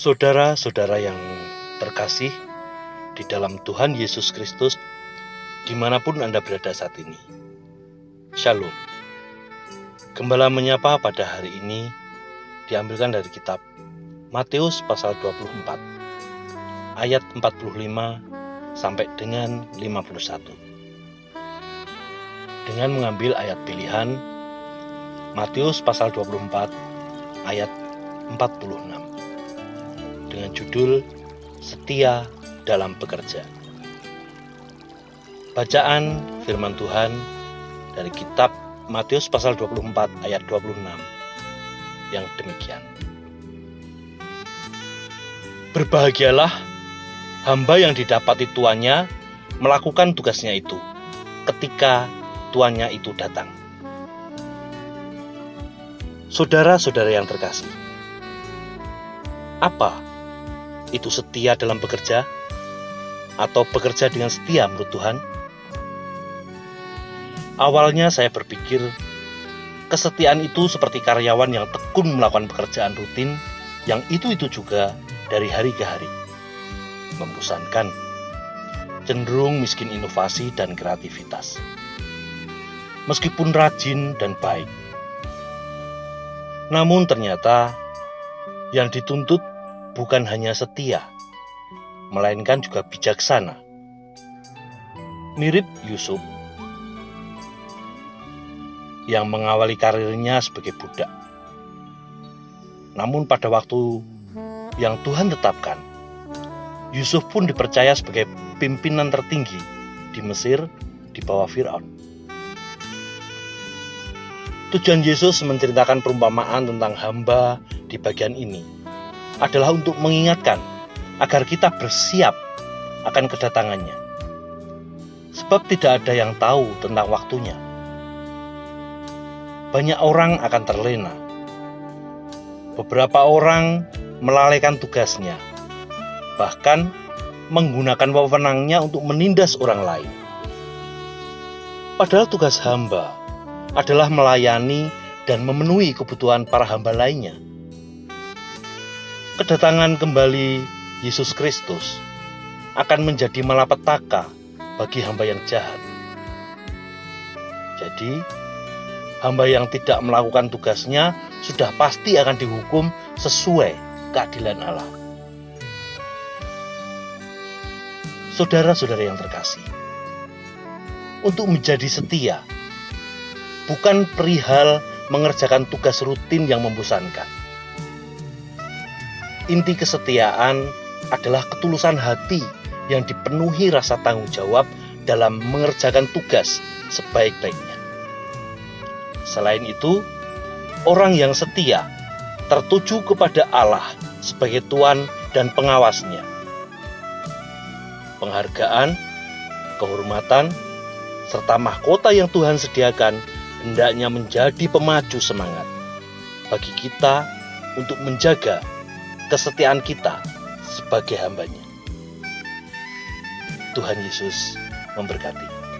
Saudara-saudara yang terkasih di dalam Tuhan Yesus Kristus, di mana pun Anda berada saat ini. Shalom. Gembala menyapa pada hari ini diambilkan dari kitab Matius pasal 24 ayat 45 sampai dengan 51. Dengan mengambil ayat pilihan Matius pasal 24 ayat 46 dengan judul Setia dalam Bekerja. Bacaan firman Tuhan dari kitab Matius pasal 24 ayat 26 yang demikian. Berbahagialah hamba yang didapati tuannya melakukan tugasnya itu ketika tuannya itu datang. Saudara-saudara yang terkasih, apa itu setia dalam bekerja? Atau bekerja dengan setia menurut Tuhan? Awalnya saya berpikir kesetiaan itu seperti karyawan yang tekun melakukan pekerjaan rutin yang itu-itu juga dari hari ke hari. Membosankan, cenderung miskin inovasi dan kreativitas. Meskipun rajin dan baik. Namun ternyata yang dituntut bukan hanya setia, melainkan juga bijaksana. Mirip Yusuf yang mengawali karirnya sebagai budak. Namun pada waktu yang Tuhan tetapkan, Yusuf pun dipercaya sebagai pimpinan tertinggi di Mesir di bawah Firaun. Tujuan Yesus menceritakan perumpamaan tentang hamba di bagian ini adalah untuk mengingatkan agar kita bersiap akan kedatangannya. Sebab tidak ada yang tahu tentang waktunya. Banyak orang akan terlena. Beberapa orang melalaikan tugasnya, bahkan menggunakan wewenangnya untuk menindas orang lain. Padahal tugas hamba adalah melayani dan memenuhi kebutuhan para hamba lainnya kedatangan kembali Yesus Kristus akan menjadi malapetaka bagi hamba yang jahat. Jadi, hamba yang tidak melakukan tugasnya sudah pasti akan dihukum sesuai keadilan Allah. Saudara-saudara yang terkasih, untuk menjadi setia bukan perihal mengerjakan tugas rutin yang membosankan Inti kesetiaan adalah ketulusan hati yang dipenuhi rasa tanggung jawab dalam mengerjakan tugas sebaik-baiknya. Selain itu, orang yang setia tertuju kepada Allah sebagai Tuhan dan pengawasnya. Penghargaan, kehormatan, serta mahkota yang Tuhan sediakan hendaknya menjadi pemaju semangat bagi kita untuk menjaga kesetiaan kita sebagai hambanya. Tuhan Yesus memberkati.